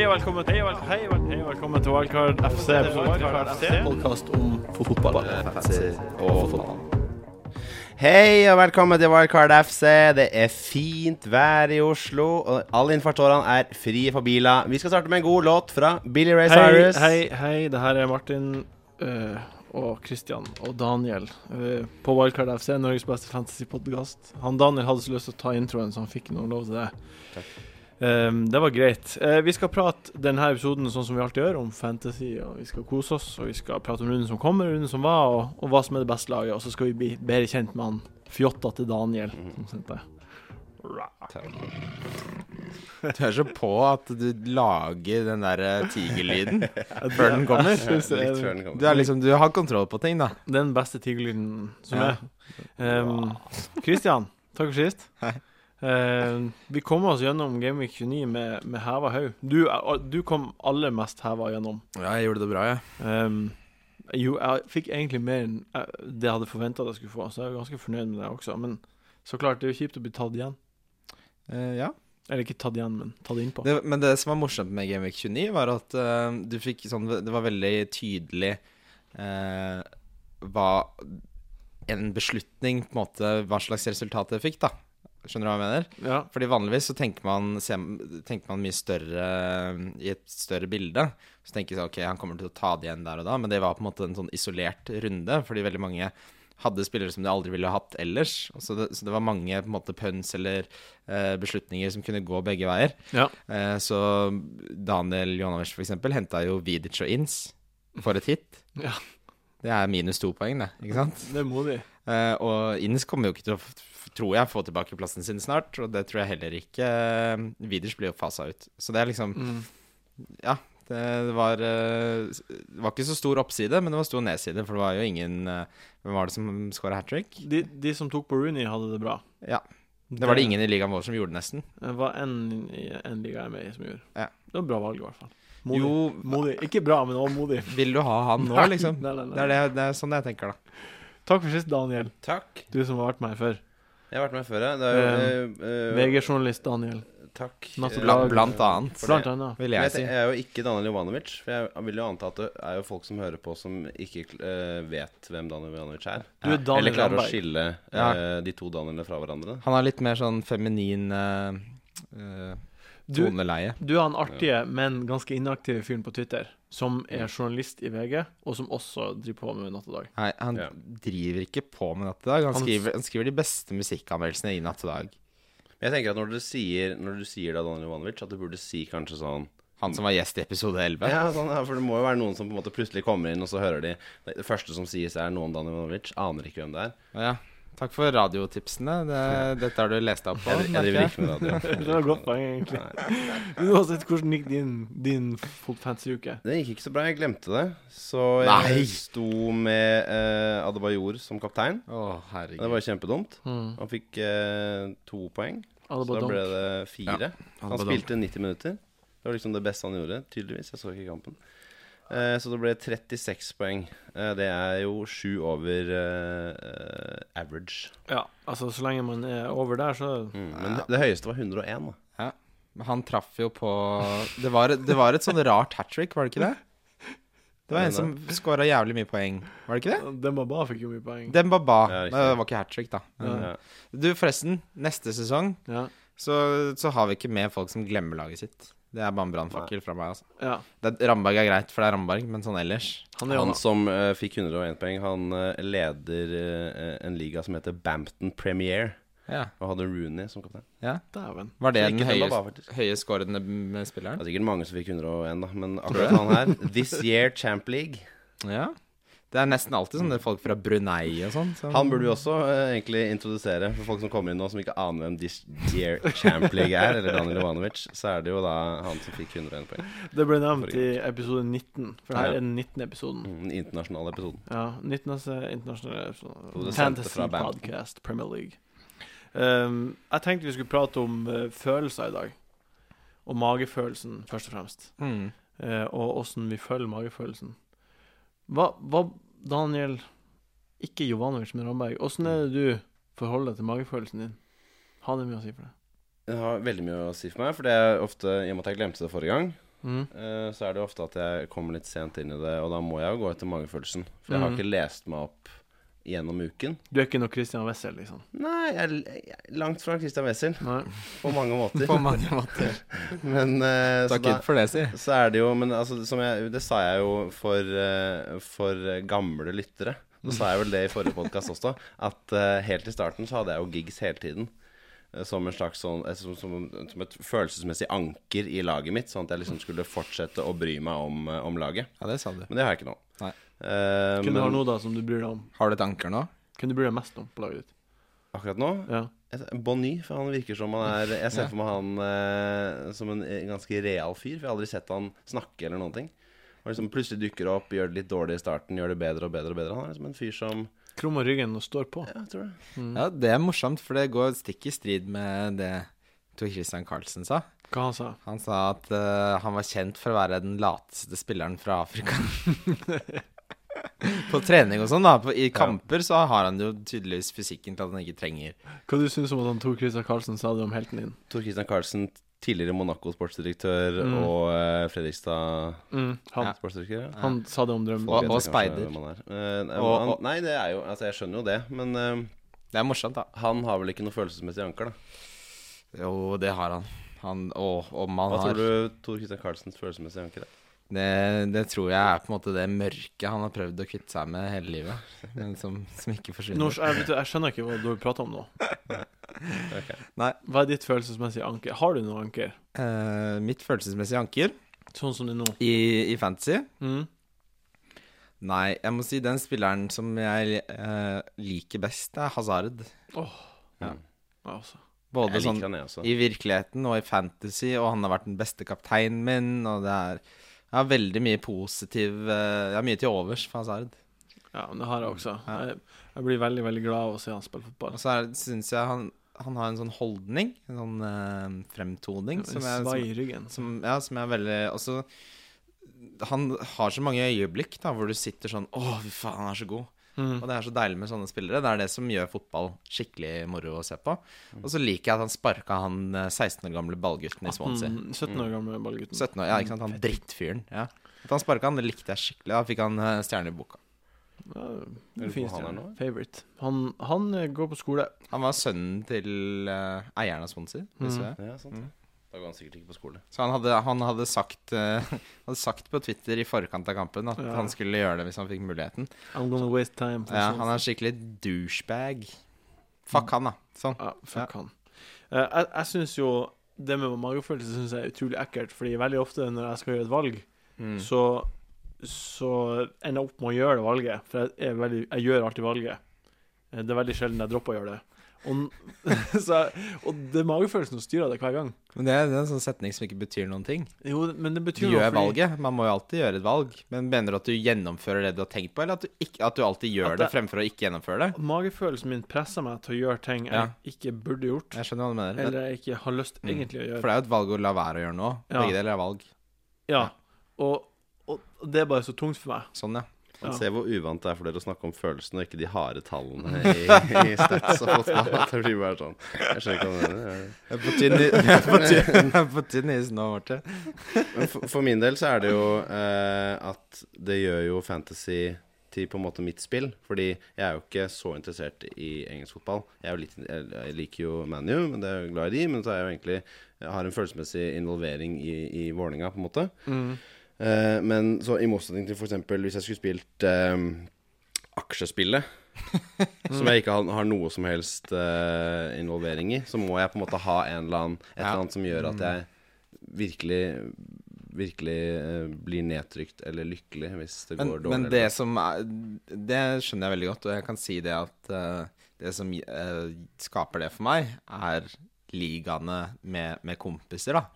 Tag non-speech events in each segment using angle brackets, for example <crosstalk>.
Hei og velkommen, til hei og vel- hei og velkommen til Wildcard FC. Podkast om fotball. Hei og velkommen til Wildcard FC. Det er fint vær i Oslo, og alle innfartsårene er frie for biler. Vi skal starte med en god låt fra Billy Ray Cyrus. hei, hei. Det her er Martin øh, og Christian og Daniel øh, på Wildcard FC, Norges beste fantasypodkast. Han Daniel hadde så lyst til å ta introen, så han fikk noen lov til det. Um, det var greit. Uh, vi skal prate denne episoden sånn som vi alltid gjør, om fantasy. og Vi skal kose oss, og vi skal prate om runden som kommer, runden som var, og, og hva som er det beste laget. Og så skal vi bli bedre kjent med han fjotta til Daniel. Som sendte. Du er så på at du lager den der eh, tigerlyden <laughs> før den kommer. Er- før den. Du, er liksom, du har kontroll på ting, da. Den beste tigerlyden som Ja. er. Um, Christian, takk for sist. Hei. Um, vi kom oss gjennom Gameweek 29 med, med heva haug. Du, du kom aller mest heva gjennom. Ja, jeg gjorde det bra, jeg. Um, jo, jeg fikk egentlig mer enn det jeg hadde forventa jeg skulle få, så jeg er ganske fornøyd med det også. Men så klart, det er jo kjipt å bli tatt igjen. Eh, ja. Eller ikke tatt igjen, men tatt innpå. Det, men det som var morsomt med Gameweek 29, var at uh, du fikk sånn Det var veldig tydelig eh, hva En beslutning, på en måte, hva slags resultat det fikk, da. Skjønner du hva jeg mener? Ja. Fordi vanligvis så tenker man, tenker man mye større i et større bilde. Så tenker sånn, ok, han kommer til å ta det igjen der og da, men det var på en måte en sånn isolert runde, fordi veldig mange hadde spillere som de aldri ville hatt ellers. Så det, så det var mange på en måte pøns eller eh, beslutninger som kunne gå begge veier. ja. Eh, så Daniel for eksempel henta jo Vidic og Ins for et hit. Ja. Det er minus to poeng, det. Ikke sant? Det må de. Eh, og Inns kommer jo ikke til å, tror jeg, få tilbake plassen sin snart. Og det tror jeg heller ikke. Widers Viders blir jo fasa ut. Så det er liksom Mm. Ja. Det, det var eh, Det var ikke så stor oppside, men det var stor nedside. For det var jo ingen eh, Hvem var det som skåra hat trick? De, de som tok på Rooney, hadde det bra. Ja. Det var det ingen i ligaen vår som gjorde, nesten. Det var en, en liga jeg er med i som gjorde. Ja. Det var bra valg, i hvert fall. Modig. Jo, modig. Ikke bra, men også modig. <laughs> vil du ha han nå, liksom? Nei, nei, nei. Det er, det, det er sånn jeg tenker, da. Takk for sist, Daniel. Takk. Du som har vært med her før. Jeg har vært med før, jeg. Det er jo eh, eh, VG-journalist Daniel. Takk. Eh. Blant, blant annet, Blant det- annet. vil Men jeg jeg, si. jeg er jo ikke Daniel Jovanovic, for jeg vil jo anta at det er jo folk som hører på, som ikke eh, vet hvem Daniel Jovanovic er. Du er Daniel Eller klarer å Ramberg. skille Ja. eh, de to Danielene fra hverandre. Han har litt mer sånn feminin eh, eh, Du, toneleie. du er han artige, men ganske inaktive fyren på Twitter, som er journalist i VG, og som også driver på med Natt og dag. Nei, han Ja. driver ikke på med Natt og Dag. Han, Han- skriver, han skriver de beste musikkanmeldelsene i Natt og Dag. Men jeg tenker at når du sier, når du sier da Daniel Ivanovic, at du burde si kanskje sånn Han som var gjest i episode 11. Ja, sånn, ja, for det må jo være noen som på en måte plutselig kommer inn, og så hører de Det, det første som sies, er noe om Daniel Jovanovic. Aner ikke hvem det er. Ja. Takk for radiotipsene. Det, dette har du lest deg opp på. Jeg, jeg driver ikke med radio. <laughs> det var godt poeng, egentlig. Du har hvordan gikk din, din fancy-uke? Det gikk ikke så bra. Jeg glemte det. Så jeg Nei. sto med uh, Adebayor som kaptein. Å, Det var kjempedumt. Mm. Han fikk uh, to poeng. Adebayor. Så da ble det fire. Han spilte 90 minutter. Det var liksom det beste han gjorde, tydeligvis. Jeg så ikke kampen. Eh, så det ble 36 poeng. Eh, det er jo sju over uh, average. Ja, altså så lenge man er over der, så Mm. Men det, det høyeste var 101, da. Men Han traff jo på Det var, det var et sånn rart hat trick, var det ikke det? Det var en som skåra jævlig mye poeng, var det ikke det? Dembaba fikk jo mye poeng. Dembaba. Ja. Det var ikke hat trick, da. Ja. Ja. Du, forresten. Neste sesong Ja. så, så har vi ikke med folk som glemmer laget sitt. Det er bare en brannfakkel fra meg, altså. ja. Det, Ramberg er greit, for det er Ramberg, men sånn ellers Han er Han som uh, fikk 101 poeng, han uh, leder uh, en liga som heter Bampton Premier, Ja. og hadde Rooney som kaptein. ja. Dæven. Var det den ikke høye, med Det er sikkert mange som fikk 101, da, men akkurat han her This year Champ League. Ja. Det er nesten alltid sånne folk fra Brunei og sånn. som- Han burde vi også uh, egentlig introdusere for folk som kommer inn nå som ikke aner hvem This year Champ League er, eller Daniel Ivanovic. Så er det jo da han som fikk 101 poeng. Det ble nevnt i episode 19, for her Ja. er den 19. episoden. Mm, Den internasjonale episoden. Ja, 19. internasjonale episode. Fantasy. Podcast, Premier League. Um, jeg tenkte vi skulle prate om uh, følelser i dag. Og magefølelsen, først og fremst. Mm. Uh, og åssen vi følger magefølelsen. Hva, hva Daniel Ikke Jovanovic, men Ramberg. Åssen er det du forholder deg til magefølelsen din? Har det mye å si for deg? Det har veldig mye å si for meg, for det er ofte I og med at jeg glemte det forrige gang, Mm. eh, så er det ofte at jeg kommer litt sent inn i det, og da må jeg jo gå etter magefølelsen. For jeg har Mhm. ikke lest meg opp gjennom uken. Du er ikke noe Christian Wessel, liksom? Nei, jeg er langt fra Christian Wessel Nei. <laughs> på mange måter. På mange måter. <laughs> Men eh, så, Takk da, for det, si. så er det jo Men altså, som jeg, det sa jeg jo for, uh, for gamle lyttere. Så sa jeg vel det i forrige podkast også, at uh, helt i starten så hadde jeg jo gigs hele tiden. Eh, Som en slags sånn eh, som, som, som et følelsesmessig anker i laget mitt, sånn at jeg liksom skulle fortsette å bry meg om, eh, om laget. Ja, det sa du. Men det har jeg ikke nå. Nei. Eh, Kunne du ha noe da som du bryr deg om? Har du et anker nå? Kunne du bry deg mest om på laget ditt? akkurat nå Ja. Bonny, for han virker som han er Jeg ser Ja. for meg han eh, som en ganske real fyr, for jeg har aldri sett han snakke eller noen ting. Og liksom Plutselig dukker opp, gjør det litt dårlig i starten, gjør det bedre og bedre og bedre. Han er liksom en fyr som Krummer ryggen og står på. Ja, jeg tror det. Mm. Ja, det er morsomt, for det går stikk i strid med det Tor Christian Carlsen sa. Hva han sa Han sa at uh, han var kjent for å være den lateste spilleren fra Afrika. <laughs> på trening og sånn, da. På, I kamper så har han jo tydeligvis fysikken til at han ikke trenger Hva du syns om at han Tor Christian Carlsen sa det om helten din? Tor Christian Carlsen, tidligere Monaco-sportsdirektør Mm. og uh, Fredrikstad Mm, han, Ja. sportsdirektør. ja. han sa det om drømmen. Og- og speider. er. Eh, nei, Og- han, nei, det er jo Altså, jeg skjønner jo det, men Det er morsomt, da. han har vel ikke noe følelsesmessig anker, da. Jo, det har han. Han og om han Hva har tror du Tor Christian Karlsens følelsesmessige anker er? det, det tror jeg er på en måte det mørket han har prøvd å kvitte seg med hele livet. Men som, som ikke forsvinner. Nå, jeg, jeg skjønner ikke hva du prater om nå. Ok. Hva er ditt følelsesmessige anker? Har du noe anker? Eh, mitt følelsesmessige anker Sånn som det er nå? i, i fantasy Mm. Nei, jeg må si den spilleren som jeg eh, liker best, er Hazard. Åh. Ja. Ja, altså. Både Jeg sånn han, jeg også. i virkeligheten og i fantasy, og han har vært den beste kapteinen min, og det er Jeg har veldig mye positiv eh, Jeg har mye til overs for Hazard. Ja, men det har jeg også. Ja. Jeg, jeg blir veldig, veldig glad av å se han spille fotball. Og så syns jeg han, han har en sånn holdning, en sånn uh, fremtoning, som jeg, Svai som, i ryggen. som, ja, som jeg er veldig Også Han har så mange øyeblikk da hvor du sitter sånn Å, fy faen, han er så god. Mm. Og det er så deilig med sånne spillere. Det er det som gjør fotball skikkelig moro å se på. Og så liker jeg at han sparka han eh, 16 år gamle ballgutten i Swansea. 18, 17 år gamle ballgutten. 17 år, ja, ikke sant? Han drittfyren. Ja. At han sparka han, det likte jeg skikkelig. Da fikk han eh, stjerne i boka. Ja, fin stjerne. Favorite. Han, han eh, går på skole. Han var sønnen til uh, eieren av Swansea. Mm. visste jeg. Ja, sant. Mm. Da går han sikkert ikke på skole. Så han hadde, han hadde, sagt, <laughs> uh, hadde sagt på Twitter i forkant av kampen at Ja. han skulle gjøre det hvis han fikk muligheten. I'm gonna waste time. for Ja, han er skikkelig douchebag. Fuck han, da. Sånn. Ja, fuck han. Uh, jeg jeg syns jo det med magefølelse synes jeg er utrolig ekkelt, fordi veldig ofte når jeg skal gjøre et valg, Mm. så, så ender jeg opp med å gjøre det valget. For jeg, er veldig, jeg gjør alltid valget. Eh, Det er veldig sjelden jeg dropper å gjøre det. Og, <laughs> så og det magefølelsen som styrer det hver gang. Men det det er en sånn setning som ikke betyr noen ting. Jo, men det betyr Du gjør fordi- valget. Man må jo alltid gjøre et valg. Men mener du at du gjennomfører det du har tenkt på, eller at du, ikke, at du alltid gjør det det- fremfor å ikke gjennomføre det? Magefølelsen min presser meg til å gjøre ting jeg Ja. ikke burde gjort, Jeg skjønner hva du mener. Eller jeg ikke har lyst Mm. egentlig å gjøre. for det er jo et valg å la være å gjøre noe. Ja. Begge deler er valg. Ja, og, og det er bare så tungt for meg. Sånn, ja. Man Ja. ser hvor uvant det er for dere å snakke om følelsene og ikke de harde tallene <laughs> i, i stats og fotball. Det blir bare sånn Jeg skjønner ikke hva du mener. Jeg er på tynn is- er <laughs> er nå, Marte. For, for min del så er det jo eh, at det gjør jo fantasy til på en måte mitt spill. Fordi jeg er jo ikke så interessert i engelsk fotball. Jeg, er jo litt, jeg, jeg liker jo ManU, men det er jeg glad i de. Men så er jeg jo egentlig Jeg har en følelsesmessig involvering i, i Vålerenga, på en måte. Eh, men så i motsetning til f.eks. hvis jeg skulle spilt uh, aksjespillet, <laughs> som jeg ikke har, har noe som helst uh, involvering i, så må jeg på en måte ha en eller annen, et eller annet som gjør at jeg virkelig Virkelig blir nedtrykt eller lykkelig hvis det Men, går dårlig. men det som er Det skjønner jeg veldig godt, og jeg kan si det at det som skaper det for meg, er ligaene med, med kompiser, da.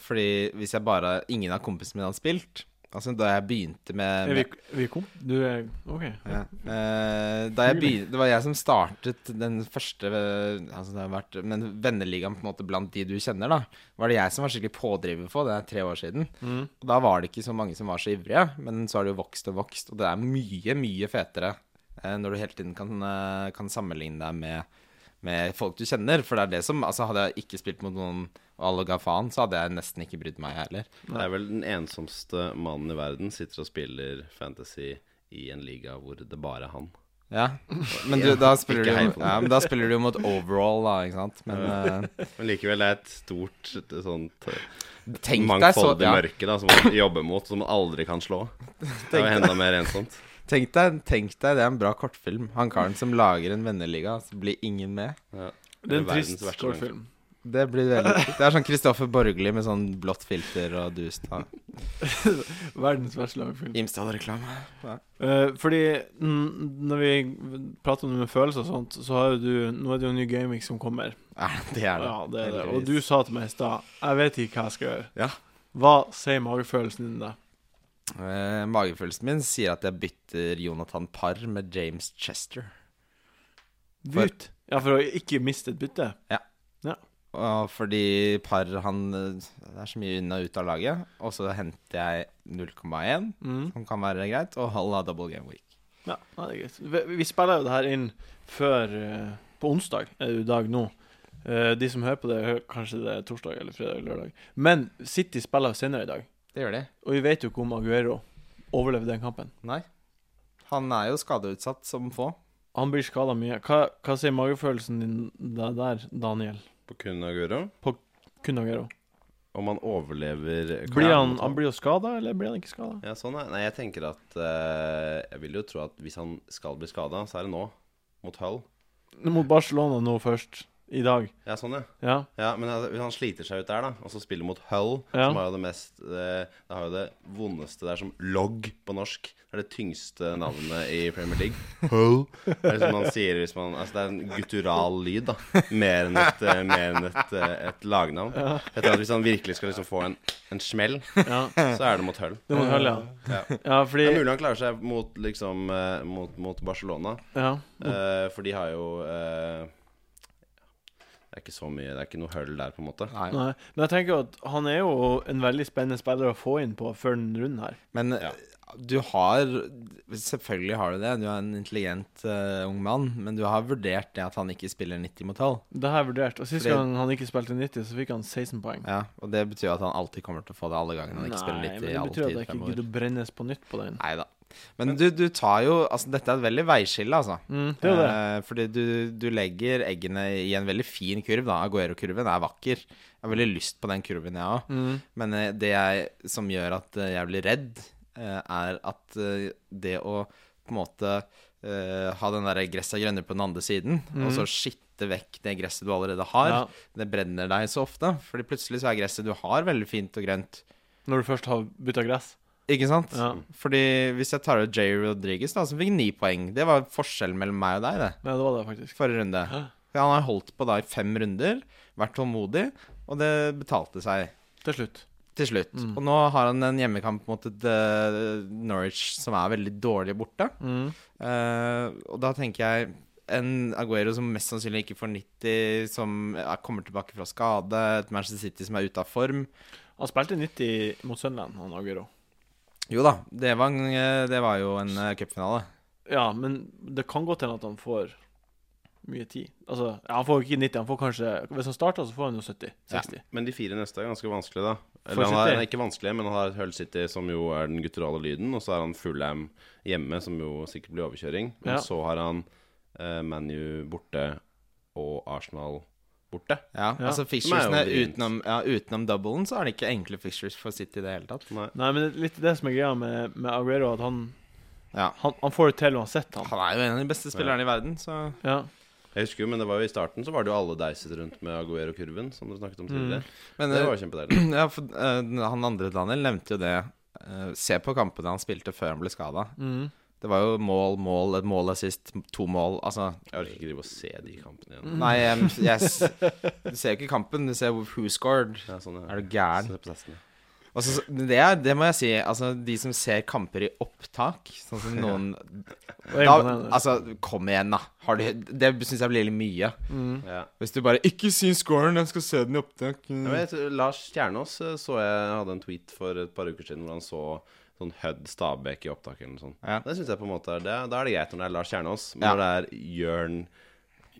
Fordi hvis jeg bare Ingen av kompisene mine hadde spilt Altså da jeg begynte med, Er vi, vi kom? Du er OK. ja. Eh, da jeg begynte, det var jeg som startet den første altså det har vært, Men venneligaen på en måte blant de du kjenner, da var det jeg som var skikkelig pådriver på. Det er tre år siden. Mm. Og da var det ikke så mange som var så ivrige, men så har det jo vokst og vokst. Og det er mye, mye fetere eh, når du hele tiden kan, eh, kan sammenligne deg med, med folk du kjenner. For det er det som Altså, hadde jeg ikke spilt mot noen og alle ga faen, så hadde jeg nesten ikke brydd meg heller. Det er vel den ensomste mannen i verden sitter og spiller fantasy i en liga hvor det bare er han. Ja, men du, da spiller du ja, men da spiller du jo mot overall, da, ikke sant. Men eh, Men likevel er det et stort sånt eh, så mangfoldig ja, mørke da som man jobber mot, som man aldri kan slå. <laughs> Det er jo enda mer ensomt. Tenk, deg, tenk deg, det er en bra kortfilm. Han karen som lager en venneliga, så blir ingen med. Ja. Det er en trist kortfilm. Det blir veldig <laughs> Det er sånn Kristoffer Borgli med sånn blått filter og dust. <laughs> Verdens verste lagfilm. Imstad-reklame. Ja. Uh, fordi når vi prater om det med følelser og sånt, så har jo du Nå er det jo en ny gaming som kommer. Ja, det er det. Ja, det er det. Og du sa til meg i stad Jeg vet ikke hva jeg skal gjøre. Ja. Hva sier magefølelsen din da? Eh, magefølelsen min sier at jeg bytter Jonathan Parr med James Chester. For- Bytt? Ja, for å ikke miste et bytte? Og fordi Parr han eh, Det er så mye unna ut av laget. Og så henter jeg 0,1, Mm. som kan være greit, og halv av double game week. Ja, ja, det er greit. Vi, vi spiller jo det her inn før eh, På onsdag er det jo dag nå. Eh, de som hører på det, hører kanskje det er torsdag eller fredag eller lørdag. Men City spiller senere i dag. Det gjør de. Og vi vet jo ikke om Aguero overlever den kampen. Nei. Han er jo skadeutsatt som få. Han blir skada mye. Hva, hva sier magefølelsen din der, der, Daniel? På kun Aguero? På Kun Aguero. Om han overlever Blir han, han blir jo skada, eller blir han ikke skada? Ja, sånn er Nei, jeg tenker at eh, Jeg vil jo tro at hvis han skal bli skada, så er det nå. Mot Hull. Mot Barcelona nå først. I dag. Ja, sånn, ja. Ja. Ja, men altså, han sliter seg ut der, da, og så spiller mot Hull, Ja. som har jo det mest eh, Det har jo det vondeste der som logg på norsk. Det er det tyngste navnet i Premier League. Hull. Det er liksom man sier hvis man Altså, det er en guttural lyd, da. Mer enn et, eh, mer enn et, eh, et lagnavn. Jeg tror at Hvis han virkelig skal liksom få en, en smell, ja. så er det mot Hull. Det mot Hull, ja. Ja. Ja, fordi Det er mulig han klarer seg mot, liksom, mot, mot Barcelona, Ja. eh, for de har jo Det er ikke så mye Det er ikke noe hull der, på en måte. Nei. Nei. Men jeg tenker at han er jo en veldig spennende spiller å få inn på før den runden her. Men Ja. du har Selvfølgelig har du det. Du er en intelligent uh, ung mann. Men du har vurdert det at han ikke spiller 90 mot 12. Det har jeg vurdert. Og Sist Fordi- gang han ikke spilte 90, så fikk han 16 poeng. Ja, og det betyr at han alltid kommer til å få det alle gangene han ikke spiller 90. Nei, men det betyr at det ikke gidder å brennes på nytt på den. Nei da. Men du, du tar jo Altså, dette er et veldig veiskille, altså. Mm, det det. Eh, fordi du, du legger eggene i en veldig fin kurv, da. Aguero-kurven er vakker. Jeg har veldig lyst på den kurven, jeg òg. Mm. Men eh, det jeg, som gjør at eh, jeg blir redd, eh, er at det å på en måte eh, ha den der gresset grønner på den andre siden, og så skitte vekk det gresset du allerede har, Ja. det brenner deg så ofte. Fordi plutselig så er gresset du har, veldig fint og grønt. Når du først har bytta gress. Ikke sant? Ja. Fordi hvis jeg tar ut Jay Rodriguez, da, som fikk ni poeng Det var forskjellen mellom meg og deg, det. Ja, det var det faktisk. Forrige runde. Hæ? Han har holdt på da i fem runder, vært tålmodig, og det betalte seg Til slutt. til slutt. Mm. Og nå har han en hjemmekamp mot et eh, Norwich som er veldig dårlig borte. Mm. Uh, og da tenker jeg en Aguero som mest sannsynlig ikke får 90, som kommer tilbake fra skade, et Manchester City som er ute av form. Han spilte 90 mot Sunderland, han Aguero. Jo da, det var, en, eh, det var jo en uh, cupfinale. Ja, men det kan godt hende at han får mye tid. Altså, ja, han får ikke 90, han får kanskje Hvis han starter, så får han jo 70-60. Men de fire neste er ganske vanskelig, da. Eller han er, ikke vanskelig, men han har Hull City, som jo er den gutturale lyden. Og så har han Fulham hjemme, som jo sikkert blir overkjøring. Men Ja. så har han uh, ManU borte og Arsenal borte. Ja, Ja. altså er vrient. utenom, ja, utenom doublen, så er det ikke enkle Fishers for City i det hele tatt. Nei. Nei, men det litt det som er greia med, med Aguero, at han, Ja. han, han får det til uansett, han. Han er jo en av de beste spillerne i verden, så Ja. Jeg husker jo, men det var jo i starten så var det jo alle deiset rundt med Aguero-kurven, som du snakket om tidligere. Men Det eh, var jo kjempedeilig. <clears throat> ja, for, eh, han andre Daniel nevnte jo det. Uh, se på kampene han spilte før han ble skada. Mm. Det var jo mål, mål, et mål assist, to mål. Altså Jeg orker ikke drive og se de kampene igjen. Nei, jeg, jeg du ser jo ikke kampen, du ser who scored. Ja, sånn, ja. Er du gæren? Testene. Det, det må jeg si. Altså, de som ser kamper i opptak, sånn som <laughs> noen da. Altså, kom igjen, da. Har du, det syns jeg blir litt mye. mm. Ja. Hvis du bare 'Ikke si scoren, jeg skal se den i opptak'. Mm. tror Lars Kjernås eh, så jeg hadde en tweet for et par uker siden hvor han så sånn Hødd Stabæk i opptaket eller noe sånt. Ja. Det synes jeg på en måte er det, Da er det greit når det er Lars Kjernås, men Ja. når det er Jørn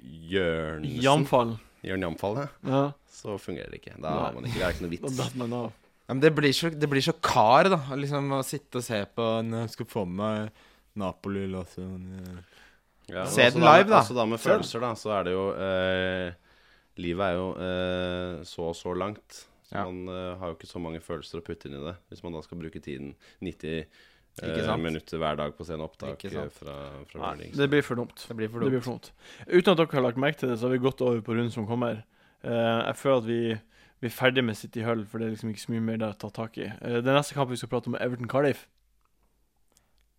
Jørnsen Jamfall. Jørn Jamfall, ja. Ja, så fungerer det ikke. Da Nei. har man ikke, det er ikke noe da vits. Ja, men det blir, så, det blir så kar, da. Liksom Å sitte og se på Når jeg skal få med meg Napoli eller sånn Ja, Se den live, da. Også da med følelser, da, så er det jo eh, Livet er jo eh, så og så langt. Ja. man uh, har jo ikke så mange følelser å putte inn i det. Hvis man da skal bruke tiden 90 Ikke eh, minutter hver dag på å se en opptak fra, fra Nei, Burnings. det blir for dumt. Det blir for Det dumt. blir for dumt. Uten at dere har lagt merke til det, så har vi gått over på runden som kommer. Uh, jeg føler at vi, vi er ferdig med City Hull, for det er liksom ikke så mye mer der å ta tak i. Uh, den neste kampen vi skal prate om, er Everton Cardiff.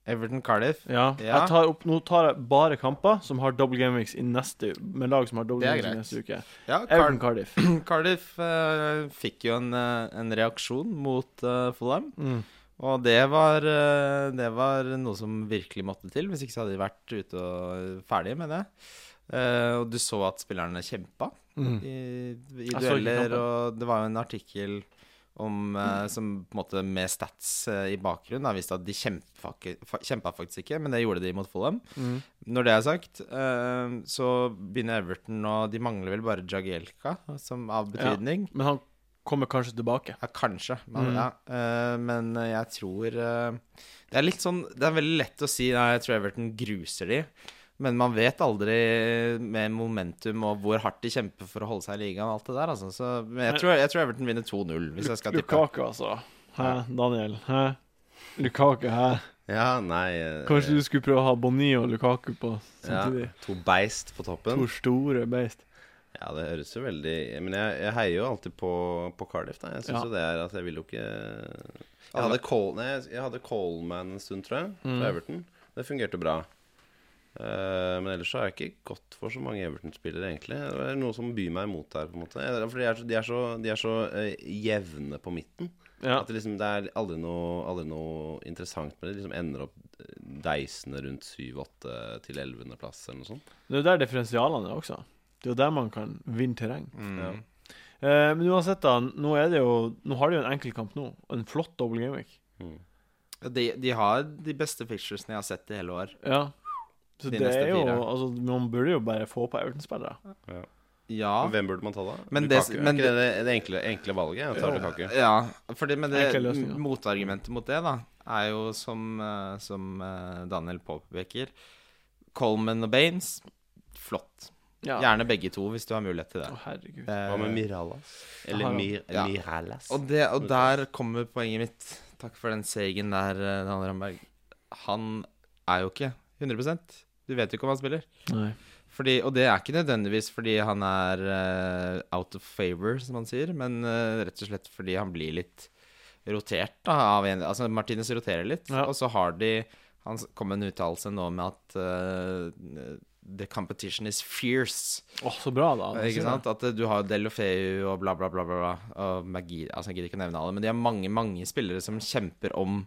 Everton Cardiff. Ja. Ja. Jeg tar opp, nå tar jeg bare kamper som har double game weeks i neste med lag som har double game weeks i neste uke. Ja, Everton Cardiff. <clears throat> Cardiff uh, fikk jo en, eh, en reaksjon mot uh, Fulham. Mm. Og det var, det var noe som virkelig måtte til. Hvis ikke så hadde de vært ute og ferdige med det. Uh, og du så at spillerne kjempa Mm. i, i dueller, og det var jo en artikkel om, eh, som på en måte med stats eh, i bakgrunnen da, visste at de kjempa, kjempa faktisk ikke, men det gjorde de mot Fulham. Mm. Når det er sagt, eh, så begynner Everton og De mangler vel bare Jagielka som av betydning. Men han kommer kanskje tilbake. Ja, kanskje. Men, Mm. ja, men jeg tror Det er litt sånn Det er veldig lett å si Nei, jeg tror Everton gruser de. Men man vet aldri med momentum og hvor hardt de kjemper for å holde seg i ligaen. alt det der, altså. Så, men jeg tror, jeg tror Everton vinner 2-0, hvis jeg skal tippe. Lukaku, altså. Hæ, Daniel? Hæ? Lukaku, hæ? Ja, nei eh, Kanskje du skulle prøve å ha Boni og Lukaku på ja. To beist på toppen. To store beist. Ja, det høres jo veldig Men jeg, jeg heier jo alltid på, på Cardiff. da Jeg syns Ja. jo det er at jeg vil jo ikke Jeg hadde, Cole, nei, jeg hadde Coleman en stund, tror jeg, Mm. Everton. Det fungerte bra. Eh, men ellers så har jeg ikke gått for så mange Everton-spillere, egentlig. Det er noe som byr meg imot her, på en måte. For de er så, de er så, de er så uh, jevne på midten. Ja. At det liksom Det er aldri noe, aldri noe interessant med det. De liksom ender opp eh, deisende rundt 7-8 til 11. plass, eller noe sånt. Det er jo der differensialene er også. Det er jo der man kan vinne terreng. Mm. Ja. Uh, men uansett, da. Nå er det jo Nå har de jo en enkeltkamp nå. En flott double game week. Mm. De, de har de beste picturesene jeg har sett i hele år. Ja. Så De det neste er jo fire. Altså, man burde jo bare få på Everton-spillere. Ja. Men Hvem burde man ta, da? Men det- Lukaku? men er ikke det det, det enkle, enkle valget? Tar Lukaku. Ja, fordi, men det Enkle løsninger. motargumentet mot det, da, er jo som, eh, som eh, Daniel påpeker Coleman og Baines, flott. Ja. Gjerne begge to, hvis du har mulighet til det. Å, herregud. Eh, Hva med Miralas? Eller. Mir Ja. Miralas? og, det, og der kommer poenget mitt. Takk for den seigen der, eh, Daniel Ramberg. Han er jo ikke 100% Du vet jo ikke om han spiller. Nei. Fordi, og det er ikke nødvendigvis fordi han er uh, out of favor, som man sier, men uh, rett og slett fordi han blir litt rotert da, av en Altså, Martinez roterer litt, Ja. og så har de Han kom med en uttalelse nå med at uh, The competition is fierce. Oh, så bra, da. ikke sant? At du har Delofeu og bla, bla, bla, bla, bla og Magi Altså, jeg gidder ikke å nevne alle, men de har mange, mange spillere som kjemper om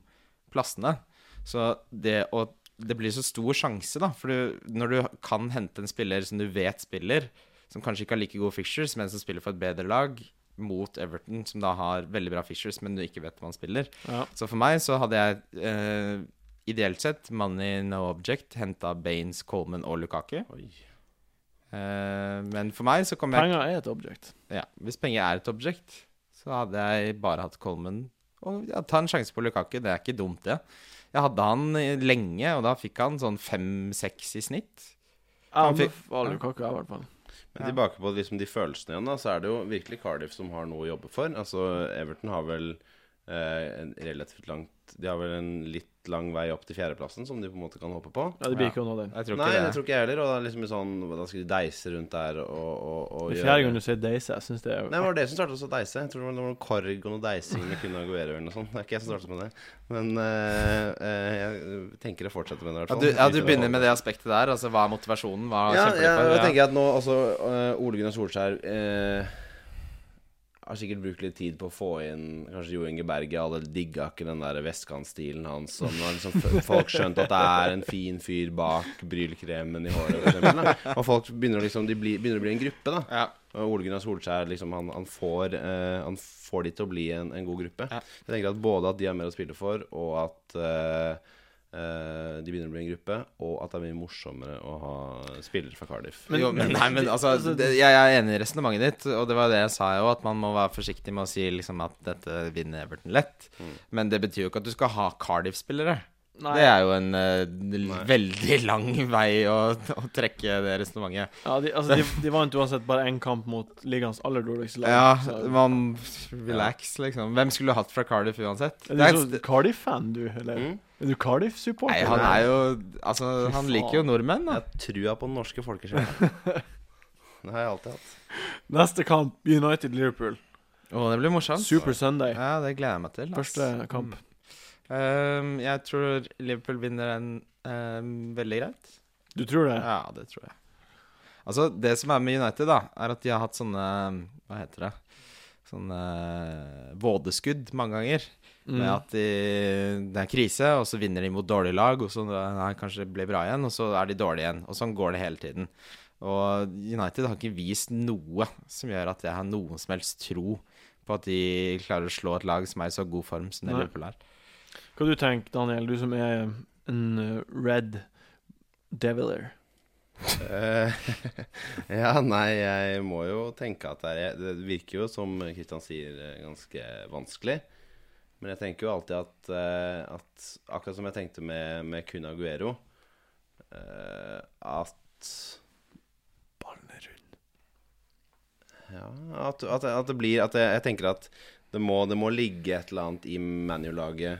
plassene. Så det å Det blir så stor sjanse, da. For du, når du kan hente en spiller som du vet spiller, som kanskje ikke har like gode fixtures, men som spiller for et bedre lag, mot Everton, som da har veldig bra fixtures, men du ikke vet om han spiller. Ja. Så for meg så hadde jeg eh, ideelt sett money no object, henta Baines, Coleman og Lukaku. Oi. Eh, men for meg så kom jeg Penger er et object. ja, Hvis penger er et objekt, så hadde jeg bare hatt Coleman. Og ja, ta en sjanse på Lukaku, det er ikke dumt, det. Jeg hadde han lenge, og da fikk han sånn fem-seks i snitt. Ja, Han fikk- anbefaler i hvert fall. Men tilbake på liksom de følelsene igjen, da, så er det jo virkelig Cardiff som har noe å jobbe for. Altså, Everton har vel eh, en relativt langt De har vel en litt lang vei opp til fjerdeplassen, som de på en måte kan håpe på. Ja, det blir Ja. ikke å nå den. Jeg tror ikke Nei, det det. tror ikke jeg heller. Og da, liksom sånn, da skal de deise rundt der og, og, og Det er fjerde gang du sier deise. Jeg syns det er Nei, det var det som startet oss å deise. Jeg tror det var noe korg og noe deising med Kun Aguero eller noe sånt. Det er ikke jeg som startet med det. Men eh, eh, jeg tenker å fortsette med det, i hvert Ja, du, ja, du begynner med det aspektet der. Altså, Hva er motivasjonen? Hva Ja, ja, jeg tenker at nå altså, eh, Ole Gunnar Solskjær eh, har sikkert brukt litt tid på å få inn kanskje Jo Inge Berge. Alle digga ikke den der vestkantstilen hans. Har liksom folk skjønt at det er en fin fyr bak brylkremen i håret, for eksempel, da. Og folk begynner, liksom, de blir, begynner å bli en gruppe, da. Ja. Og Ole Gunnar Solskjær liksom, han, han, får, eh, han får de til å bli en, en god gruppe. Ja. Jeg tenker at Både at de har mer å spille for, og at, eh, eh, de begynner å bli en gruppe, og at det er mye morsommere å ha spillere fra Cardiff. Men- jo, men, nei, men <laughs> altså, det, jeg, jeg er enig i resonnementet ditt, og det var det jeg sa jo, at man må være forsiktig med å si liksom at dette vinner Everton lett. Men det betyr jo ikke at du skal ha Cardiff-spillere. Det er jo en uh, veldig <laughs> lang vei å, å trekke det resonnementet. Ja, de, altså, de, de vant uansett bare én kamp mot ligaens aller dårligste lag. Ja, så- man Relax, liksom. Hvem skulle du hatt fra Cardiff uansett? Er du sånn så Cardiff-fan, du? Eller? Mm. Er du Cardiff-supporter? Nei, han er jo Altså, han liker jo nordmenn, da. Jeg har trua på den norske folkesjela. <laughs> det har jeg alltid hatt. Neste kamp, United-Liverpool. Å, det blir morsomt. Super Sunday. Ja, det gleder jeg meg til. ass. Første kamp. Um, jeg tror Liverpool vinner den um, veldig greit. Du tror det? Ja, det tror jeg. Altså, det som er med United, da, er at de har hatt sånne Hva heter det? Sånne vådeskudd mange ganger. Mm. Med at de, det er krise, og så vinner de mot dårlige lag, og så nei, kanskje det blir bra igjen, og så er de dårlige igjen. Og sånn går det hele tiden. Og United har ikke vist noe som gjør at jeg har noen som helst tro på at de klarer å slå et lag som er i så god form som det Liverpool er. Hva du tenker Daniel, du som er en uh, red deviler? Eh, <laughs> ja, nei, jeg må jo tenke at det er Det virker jo, som Kristian sier, eh, ganske vanskelig. Men jeg tenker jo alltid at, eh, at Akkurat som jeg tenkte med, med Kun Aguero eh, At Ballen er rund. Ja, at, at, at det blir At jeg, jeg tenker at det må, det må ligge et eller annet i ManU-laget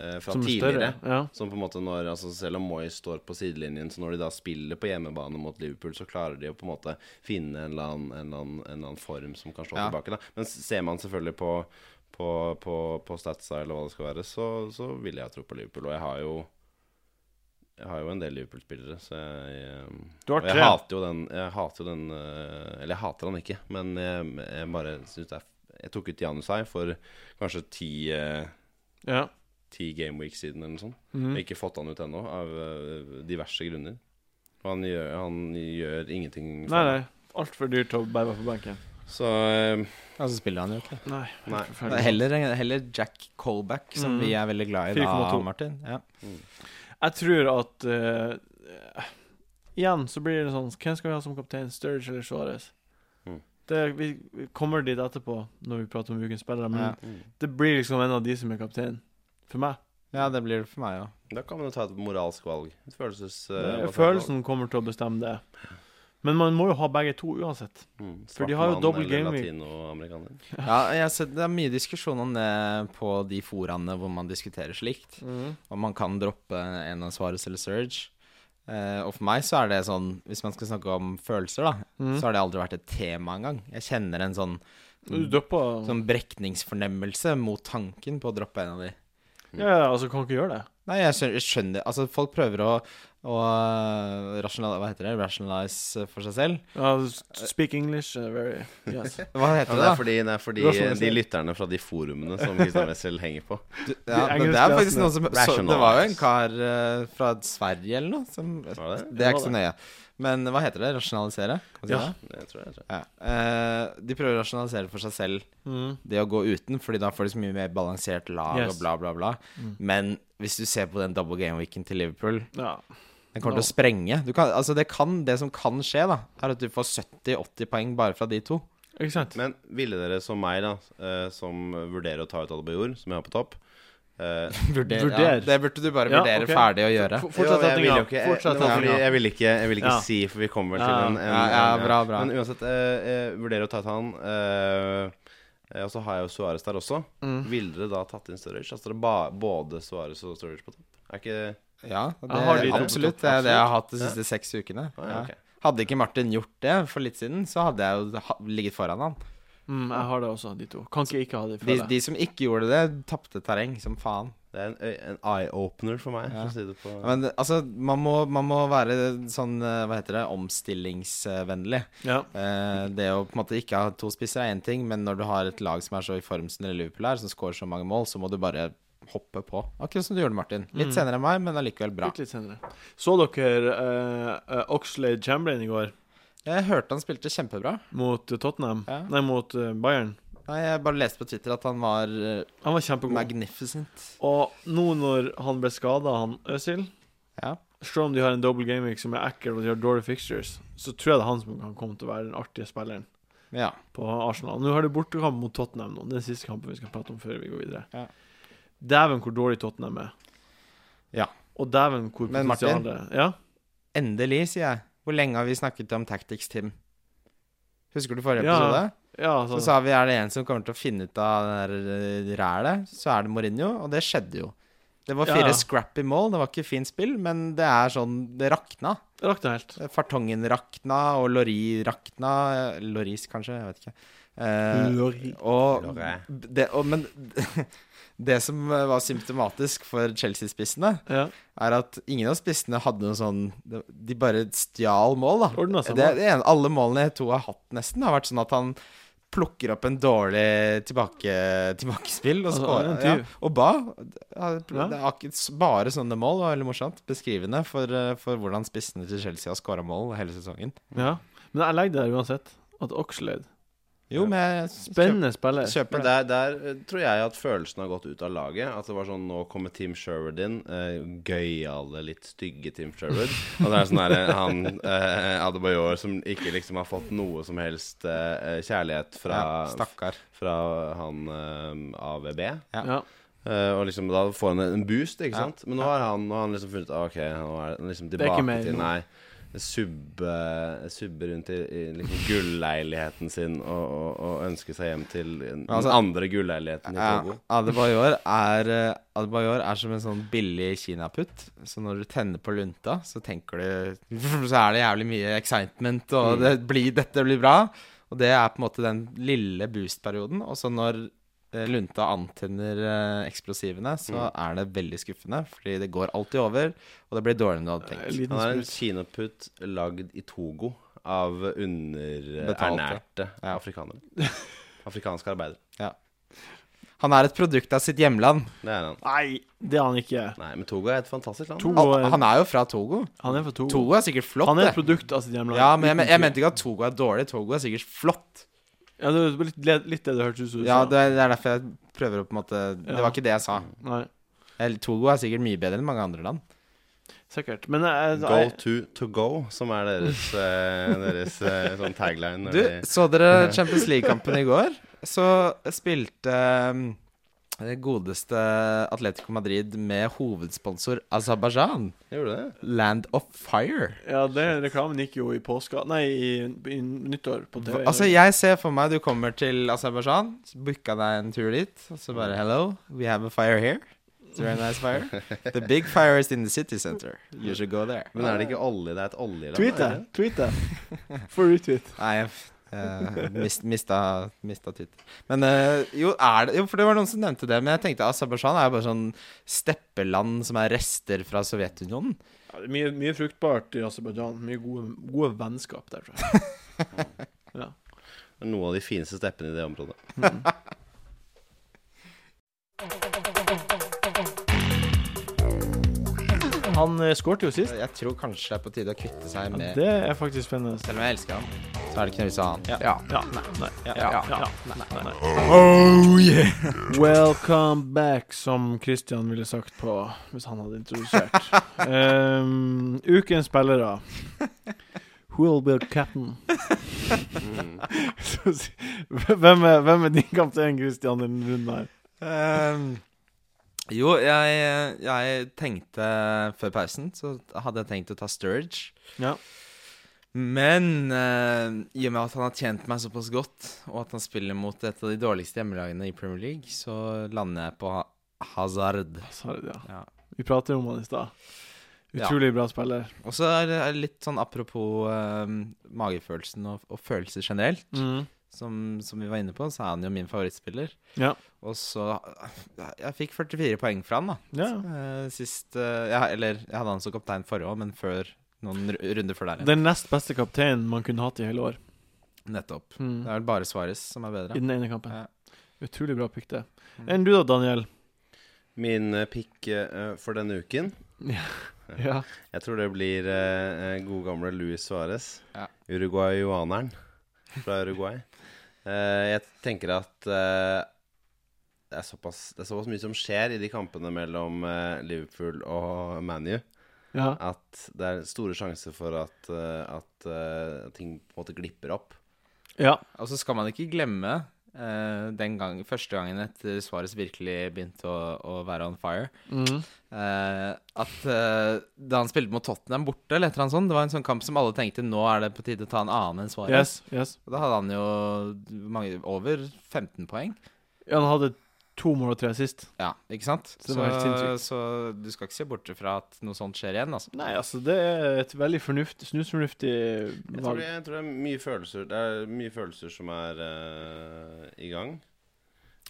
eh, fra Som er tidligere. Ja. Som på en måte når, altså Selv om Moyes står på sidelinjen, så når de da spiller på hjemmebane mot Liverpool, så klarer de å på en måte finne en eller annen, en eller annen, en eller annen form som kan slå Ja. tilbake. da Men ser man selvfølgelig på, på, på, på statsa eller hva det skal være, så, så vil jeg tro på Liverpool. Og jeg har jo Jeg har jo en del Liverpool-spillere, så jeg har og jeg hater jo den Jeg hater jo den eh, Eller jeg hater han ikke, men jeg, jeg bare syns det er Jeg tok ut Janusai for kanskje ti, eh, ja. ti gameweeks siden eller noe sånt. Mhm. Jeg har ikke fått han ut ennå, av eh, diverse grunner. Og han gjør, han gjør ingenting for Nei, nei. Altfor dyrt å bære på benken. Så eh, Og så spiller han jo ikke. Nei. Nei. Det er. Heller, heller Jack Colback, som Mm. vi er veldig glad i da, 4,2. Martin. Ja. Jeg tror at eh, Igjen så blir det sånn Hvem skal vi ha som kaptein? Sturge eller Suarez? Mm. Det, vi vi kommer dit etterpå, når vi prater om ukens spillere, men Ja. mm. det blir liksom en av de som er kaptein. For meg. ja, det blir det for meg òg. da kan man jo ta et moralsk valg. Et følelses... eh, Det er basert følelsen kommer til å bestemme det. Men man må jo ha begge to uansett. Mm. for de har jo dobbel. Latinoamerikaner. Ja, jeg har sett, det er mye diskusjon om det på de foraene hvor man diskuterer slikt. Om man kan droppe en av Suarez eller Surge. Uh, og for meg så er det sånn Hvis man skal snakke om følelser, da, Mm. så har det aldri vært et tema engang. Jeg kjenner en sånn, sånn, sånn brekningsfornemmelse mot tanken på å droppe en av de. Ja, ja, altså, kan ikke gjøre det. Nei, jeg skjønner, jeg skjønner Altså, folk prøver å, å rationalize, Hva heter det? Rationalize for seg selv. Ja, speak English uh, very Yes. <laughs> Hva Ja, heter det det, er da? fordi, det er fordi Rasjonalisere. de lytterne fra de forumene som Christian Wessel henger på Ja, men det er faktisk noen som så, Det var jo en kar uh, fra Sverige eller noe som Var det? Det er ikke så nøye. Men hva heter det? Rasjonalisere? Kan si Ja. det? jeg tror jeg. jeg tror. Ja. Eh, de prøver å rasjonalisere for seg selv Mm. det å gå uten, Fordi da får de så mye mer balansert lag Yes. og bla, bla, bla. Mm. Men hvis du ser på den double game-weeken til Liverpool Ja. Den kommer til å sprenge. Du kan, altså det, kan, det som kan skje, da, er at du får 70-80 poeng bare fra de to. Men ville dere som meg, da, eh, som vurderer å ta ut Adebayor, som jeg har på topp eh, <laughs> Vurder. Vurder. Ja, det burde du bare Ja, vurdere ferdig å gjøre. F- Jo, jeg vil ikke- jeg- det setninga. Jeg vil ikke, jeg vil ikke Ja. si, for vi kommer vel til en, en, en bra, bra. Men uansett, uh, vurdere å ta ut han. Eh, eh, og så har jeg jo Suárez der også. Mm. Ville dere da tatt inn Sturridge? Altså dere ba, både Suárez og Sturridge på topp? Er ikke Ja, det, Jeg absolutt. de absolutt. Det er det jeg har hatt de Ja. siste seks ukene. Ah. Hadde ikke Martin gjort det for litt siden, så hadde jeg jo ligget foran han. Mm, jeg har det også, de to. Kan ikke ikke ha de, De, de som ikke gjorde det, tapte terreng som faen. Det er en, en eye-opener for meg, Ja. for å si det på Men altså, man må, man må være sånn, hva heter det, omstillingsvennlig. Ja. Eh, det å på en måte ikke ha to spisser er én ting, men når du har et lag som er så i form som Liverpool er, som scorer så mange mål, så må du bare hoppe på. Akkurat som du gjorde, Martin. Litt Mm. senere enn meg, men allikevel bra. Litt, litt senere. Så dere uh, Oxlade Chamberlain i går Jeg hørte han spilte kjempebra. mot eh, Tottenham? Ja. Nei, mot eh, Bayern. Nei, jeg bare leste på Twitter at han var eh, Han var kjempegod. magnificent. Og nå når han ble skada, han Øzil Ja. Selv om de har en double week som er ekkel, og de har dårlige fixtures, så tror jeg det er han som kan komme til å være den artige spilleren ja. på Arsenal. Nå har de bortekamp mot Tottenham nå. Det er den siste kampen vi skal prate om før vi går videre. Ja. Dæven hvor dårlig Tottenham er. Ja. Og dæven hvor Men Martin? Ja? Endelig, sier jeg. Hvor lenge har vi snakket om Tactics Team? Husker du forrige episode? ja Så altså, sa vi er det en som kommer til å finne ut av det der eh, rælet, så er det Mourinho, og det skjedde jo. Det var fire Ja. scrappy mål, det var ikke fint spill, men det er sånn Det rakna. det rakna helt. Fartongen rakna, og Lori rakna. eh, Loris, kanskje? Jeg vet ikke. Eh, Lori. og det, og, Men <laughs> det som var symptomatisk for Chelsea-spissene, Ja. er at ingen av spissene hadde noe sånn De bare stjal mål, da. Det, det ene, alle målene to har hatt, nesten, har vært sånn at han plukker opp en dårlig tilbake, tilbakespill og Altså, Ja, og ba. Bare sånne mål. Det var veldig morsomt. Beskrivende for, eh, for hvordan spissene til Chelsea har skåra mål hele sesongen. ja. Men jeg legger der uansett. At Oxlade Jo, men Spennende spiller. kjøper, der, der eh, tror jeg at følelsen har gått ut av laget. At det var sånn Nå kommer Team Sherwood inn. Uh, Gøyale, litt stygge Team Sherwood. Og det er sånn derre han uh, Adebayor som ikke liksom har fått noe som helst uh, kjærlighet fra, Ja, stakkar. fra han uh, AVB. Ja. Ja. Uh, og liksom da får han en boost, ikke Ja. sant? Men nå har han, nå har han liksom funnet ah, OK, nå er han liksom tilbake til. Nei. Subbe, subbe rundt i, i liksom gulleiligheten sin og, og, og ønske seg hjem til den Altså- andre gulleiligheten i Togo. Adebayor er, eh, Adebayor er som en sånn billig kinaputt. Så når du tenner på lunta, så tenker du Så er det jævlig mye excitement, og det blir, dette blir bra. Og det er på en måte den lille boost-perioden. Og så når eh, lunta antenner eh, eksplosivene, så er det veldig skuffende. Fordi det går alltid over, og det blir dårligere enn du hadde tenkt. Han er en kinoputt kinaputt lagd i Togo av underernærte Ja. afrikanere. Afrikanske arbeidere. <laughs> Han er et produkt av sitt hjemland. Det er han. Nei, det er han ikke. Nei, men Togo er et fantastisk land. Er, han er jo fra Togo. han er fra Togo. Togo er sikkert flott, Han er et produkt av sitt hjemland. Ja, men jeg, jeg mente ikke at Togo er dårlig. Togo er sikkert flott. Ja, det var litt, litt det det hørtes ut som Ja, det, er derfor jeg prøver å på en måte Det var ikke det jeg sa. Nei, Togo er sikkert mye bedre enn mange andre land. sikkert. Men jeg, Go jeg, to to go, som er deres, <laughs> eh, deres eh, sånn tagline. Du, de- så dere <laughs> Champions League-kampen i går? Så spilte um, godeste Atletico Madrid med hovedsponsor Aserbajdsjan. Gjorde du det? Land of Fire. ja, den reklamen gikk jo i påska Nei, i, i nyttår på TV. Altså, jeg ser for meg du kommer til Aserbajdsjan, booka deg en tur dit, og så bare Hello, we have a fire here. It's a very nice fire. <laughs> The big fire is in the city center. You should go there. Men er det ikke olje? Det er et oljeland? Tweet det! det? Tweet det. For retweet. Nei, eh, mist, mista, mista. Men uh, jo, er det Jo, for det var noen som nevnte det. Men jeg tenkte Aserbajdsjan er jo bare sånn steppeland som er rester fra Sovjetunionen. Ja, det er mye, mye fruktbart i Aserbajdsjan. Mye gode, gode vennskap der, tror jeg. <laughs> ja. Det er Noen av de fineste steppene i det området. Mm. <laughs> Han skåret skårte jo sist. Jeg tror kanskje det er på tide å kvitte seg Ja, med det er faktisk spennende. Selv om jeg elsker han, så er det ikke noe vits i å ha han. Ja. ja. Nei. Nei. Ja. Nei. Nei. Oh yeah! <laughs> Welcome back, som Christian ville sagt på hvis han hadde introdusert. Um, <laughs> ukens spillere. Who will be captain? <laughs> Hvem, er, hvem er din kaptein, Christian, denne runden her? Ehm, jo, jeg, jeg tenkte Før pausen så hadde jeg tenkt å ta Sturge. Ja. Men uh, i og med at han har tjent meg såpass godt, og at han spiller mot et av de dårligste hjemmelagene i Premier League, så lander jeg på Hazard. Hazard, ja. Ja. Vi jo om han i stad. Ja. Utrolig bra spiller. Og så er det litt sånn apropos uh, magefølelsen og, og følelser generelt, Mm. Som, som vi var inne på, så er han jo min favorittspiller. Ja. Og så Jeg fikk 44 poeng fra han, da. ja. Eh, sist eh, ja, Eller jeg hadde han som kaptein forrige år, men før noen runder før der. igjen. Den nest beste kapteinen man kunne hatt i hele år. Nettopp. Mm. Det er vel bare Svares som er bedre. I den ene kampen. Ja. Utrolig bra pick, det. Mm. Enn du da, Daniel? Min eh, pick for denne uken <laughs> Ja. Jeg tror det blir eh, gode gamle Luis Suárez. Ja. Uruguayaneren fra Uruguay. Eh, jeg tenker at eh, det, er såpass, det er såpass mye som skjer i de kampene mellom eh, Liverpool og ManU, Ja. at det er store sjanser for at, at eh, ting på en måte glipper opp. ja. Og så skal man ikke glemme eh, den gang, første gangen etter Suárez virkelig begynte å, å være on fire, Mm. Uh, at uh, da han spilte mot Tottenham borte, eller et eller annet sånt, det var en sånn kamp som alle tenkte nå er det på tide å ta en annen enn Suárez. Yes, yes. Da hadde han jo mange, over 15 poeng. Ja, han hadde to mål og tre sist. Ja, ikke sant? Så sinnssykt. så du skal ikke se bort fra at noe sånt skjer igjen, altså. Nei, altså, det er et veldig fornuftig, snusfornuftig Jeg tror, valg. det, jeg tror det er mye følelser Det er mye følelser som er uh, i gang.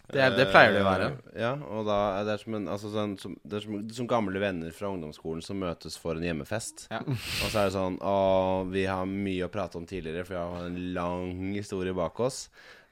Det er- det pleier det å være. Eh, ja, og da er det som en altså, sånn, som, Det er som, som gamle venner fra ungdomsskolen som møtes for en hjemmefest. Ja. <laughs> Og så er det sånn Å, vi har mye å prate om tidligere, for vi har en lang historie bak oss.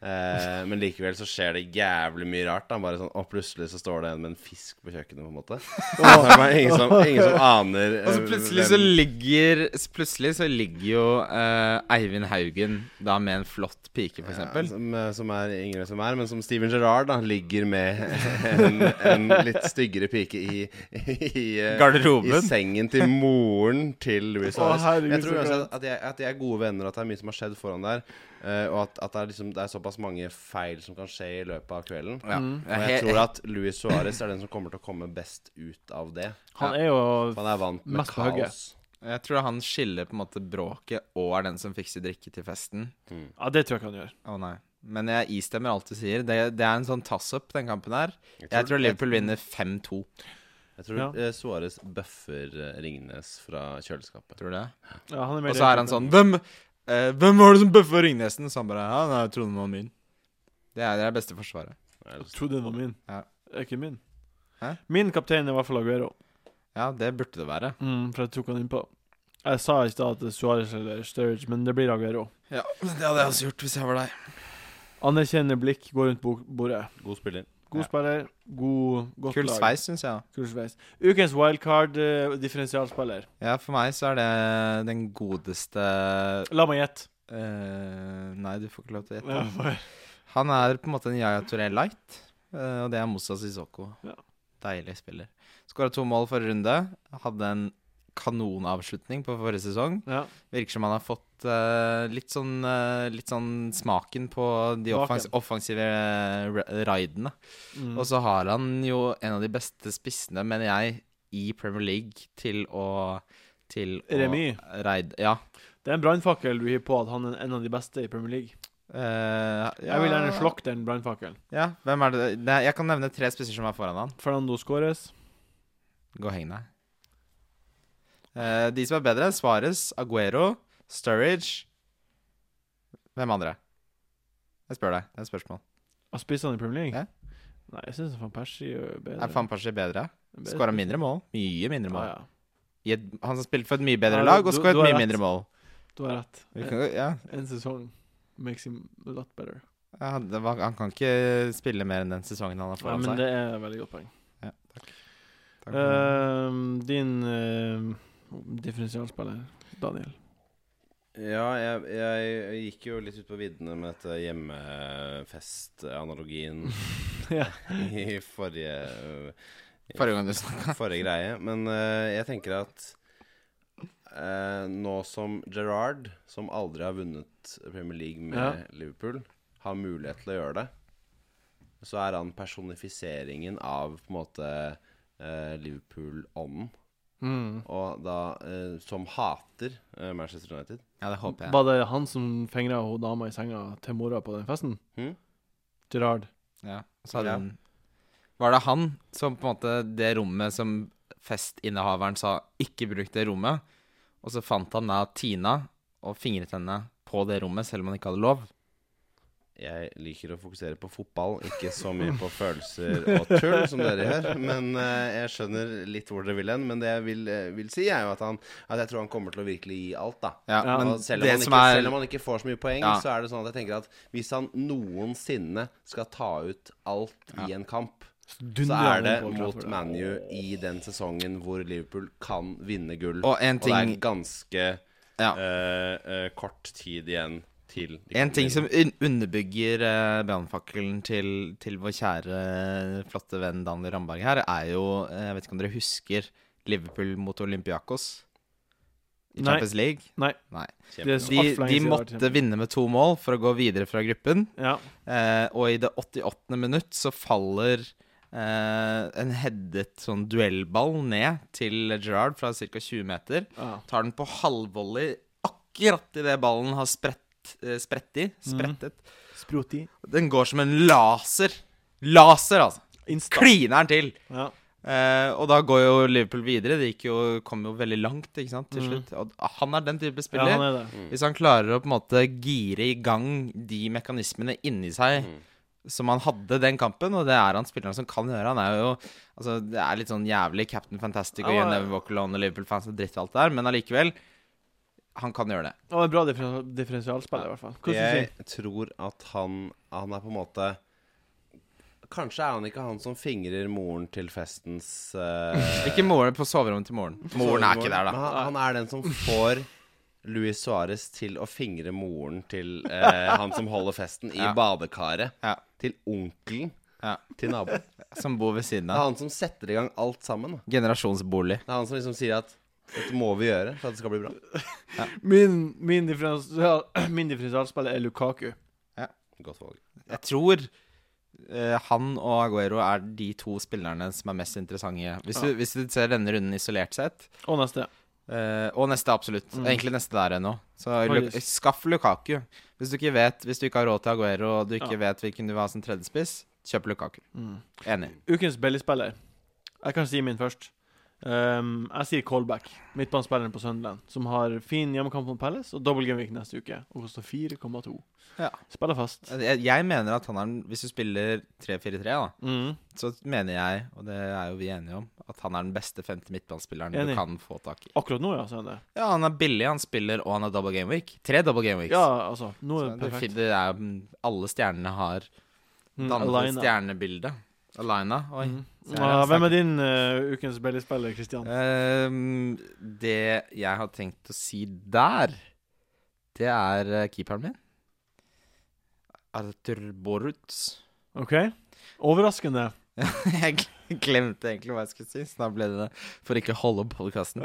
Eh, men likevel så skjer det jævlig mye rart. Da. Bare sånn, Og plutselig så står det en med en fisk på kjøkkenet, på en måte. <laughs> Og så er det bare ingen, som, ingen som aner Og så eh, plutselig så ligger Plutselig så ligger jo eh, Eivind Haugen da med en flott pike, for Ja, eksempel. som, eh, som er yngre som er, men som Steven Gerrard da ligger med en, en litt styggere pike i, i, eh, Garderoben. I sengen til moren til Louis Harris. Jeg tror at, de, jeg, at de er gode venner, og at det er mye som har skjedd foran der. eh, og at, at det, er liksom, det er såpass mange feil som kan skje i løpet av kvelden. Ja. Mm. Og jeg tror at Louis Suárez er den som kommer til å komme best ut av det. Han er jo Han er vant med Mest kaos. Jeg tror han skiller på en måte bråket og er den som fikser drikke til festen. Ja, det tror jeg ikke han gjør. Å nei. Men jeg istemmer alt du sier. Det, det er en sånn tass-up, den kampen her. Jeg tror Liverpool vinner 5-2. Jeg tror Ja. eh, Suárez bøffer eh, Ringnes fra kjøleskapet. Tror du det? Ja, han er Og så er han sånn Hvem, eh, hvem var det som bøffa Ringnesen? Så han bare Ja, nei, jeg trodde den var min. Det er det er beste forsvaret. Jeg trodde den var min. Ja. Er ikke min. Hæ? Min kaptein er i hvert fall Aguero. Ja, det burde det være. Mm, for jeg tok han innpå. Jeg sa i stad at det er Suárez eller Sturridge, men det blir Aguero. Ja, men Det hadde jeg også gjort hvis jeg var deg. Anerkjennende blikk, går rundt bordet. God spiller. God Ja. spiller, god, godt Kul lag. sveis, syns jeg. Kul sveis. Ukens wildcard, uh, differensialspiller. Ja, for meg så er det den godeste La meg gjette. Uh, Nei, du får ikke lov til å gjette. Ja, Han er på en måte en Yaya Touré light, uh, og det er Moussa Sissoko. Ja. Deilig spiller. Skåra to mål forrige runde. Hadde en kanonavslutning på forrige sesong. ja. Virker som han har fått uh, litt, sånn, uh, litt sånn smaken på de offens offensive eh, raidene. Mm. Og så har han jo en av de beste spissene, mener jeg, i Premier League til å til. Reid, ja. Det er en brannfakkel du gir på at han er en av de beste i Premier League. Eh, Jeg vil gjerne ja. slokke den brannfakkelen. Ja, hvem er det? Jeg kan nevne tre spisser som er foran han. Fernando Scores. Gå og heng deg. Eh, de som er bedre, Svares, Aguero, Sturridge Hvem andre? Jeg spør deg. Det er et spørsmål. Av han i Premier League? Ja. Nei, jeg syns van Persie er bedre. Er Van Persie bedre? Bedre Skåra mindre mål. Mye mindre mål. Ah, ja. Et, han har spilt for et mye bedre lag og skåret et mye rett. mindre mål. Du har rett. En, kan, ja, en sesong makes him a lot better. ja, det var, han kan ikke spille mer enn den sesongen han har Ja, foran men det er et veldig godt poeng. Ja, takk. Takk. uh, din ehm, differensialspiller, Daniel. Ja, jeg, jeg gikk jo litt ut på viddene med dette hjemmefest-analogien <laughs> <laughs> ja. i forrige Forrige gang du snakka. forrige greie. Men uh, jeg tenker at uh, nå som Gerrard, som aldri har vunnet Premier League med Ja. Liverpool, har mulighet til å gjøre det, så er han personifiseringen av på en måte uh, Liverpool-ånden. Mm. Og da eh, Som hater eh, Manchester United. Ja, det håper jeg. Var det han som fengra hun dama i senga til mora på den festen? Hm? Gerard. Ja, så hadde Ja. han Var det han som på en måte Det rommet som festinnehaveren sa ikke bruk det rommet, og så fant han da Tina og fingret henne på det rommet, selv om han ikke hadde lov? Jeg liker å fokusere på fotball, ikke så mye på følelser og tull som dere gjør. Men eh, jeg skjønner litt hvor dere vil hen. Men det jeg vil, eh, vil si, er jo at, han, at jeg tror han kommer til å virkelig gi alt, da. Ja, men selv, om det som ikke, er selv om han ikke får så mye poeng, Ja. så er det sånn at jeg tenker at hvis han noensinne skal ta ut alt i en kamp, så er det mot ManU i den sesongen hvor Liverpool kan vinne gull. Og en Og det er ganske Ja. eh, eh, kort tid igjen til En ting som un underbygger uh, brannfakkelen til, til vår kjære, flotte venn Daniel Ramberg her, er jo eh, Jeg vet ikke om dere husker Liverpool mot Olympiakos i Nei. Champions League? Nei. Nei. De, de måtte vinne med to mål for å gå videre fra gruppen. Ja. Eh, og i det 88. minutt så faller Uh, en headet sånn duellball ned til Gerard fra ca. 20 meter. ja. Tar den på halvvolley akkurat idet ballen har eh, spredt i. Sprettet. Sproti. Den går som en laser. Laser, altså! Insta. Kliner den til! Ja. Eh, og da går jo Liverpool videre. Gikk jo, kom jo veldig langt ikke sant, til Mm. slutt. Og han er den type ja, spiller. han er det. Hvis han klarer å på en måte gire i gang de mekanismene inni seg Mm. som han hadde den kampen, og det er han spilleren som kan gjøre. Han er jo Altså, det er litt sånn jævlig Captain Fantastic og Ja, Ian ja. Never Walk Alone og Liverpool-fans og dritt og alt det der, men allikevel Han kan gjøre det. Og er bra differen differensialspiller, i hvert fall. Hvordan Jeg tror at han Han er på en måte Kanskje er han ikke han som fingrer moren til festens uh... Ikke moren på soverommet til moren. Moren er ikke der, Men da. han, han er den som <laughs> får Luis Suárez til å fingre moren til uh, <laughs> han som holder festen, i Ja. badekaret. Ja. Til onkelen Ja. til naboen. Som bor ved siden Det er han som setter i gang alt sammen. Generasjonsbolig. Det er han som liksom sier at dette må vi gjøre for at det skal bli bra. <laughs> Min, min, differensial, <clears throat> min differensialspiller er Lukaku. Ja, Godt valg. Jeg tror uh, han og Aguero er de to spillerne som er mest interessante. Hvis, Ja. du, hvis du ser denne runden isolert sett, Og neste. Uh, og neste absolutt. Mm. Egentlig neste der ennå. Så Lu skaff Lukaku. Hvis du ikke vet Hvis du ikke har råd til Aguero, og du ikke Ja. vet hvilken du vil ha som tredjespiss, kjøp Lukaku. Mm. Enig. Ukens billigspiller. Jeg kan si min først. Um, jeg sier callback. midtbanespilleren på Sunderland, som har fin hjemmekamp mot Palace og double game week neste uke. Og koster 4,2. Ja. Spiller fast. Jeg, jeg mener at han er den Hvis du spiller 3-4-3, da, Mm. så mener jeg, og det er jo vi enige om, at han er den beste femte midtbanespilleren du kan få tak i. Akkurat nå, ja. Så er det. Ja, han er billig, han spiller, og han har double game week. Tre double game weeks. Ja, altså. Nå er det det, perfekt. det er jo Alle stjernene har Mm, dannet et Alina. stjernebilde. Alina. Oi. Mm. Ja, hvem er din uh, ukens billigspiller, Christian? Ehm, det jeg har tenkt å si der, det er uh, keeperen min. Arthur Boruts. OK? Overraskende. <laughs> jeg glemte egentlig hva jeg skulle si, så da ble det det for ikke å holde podkasten.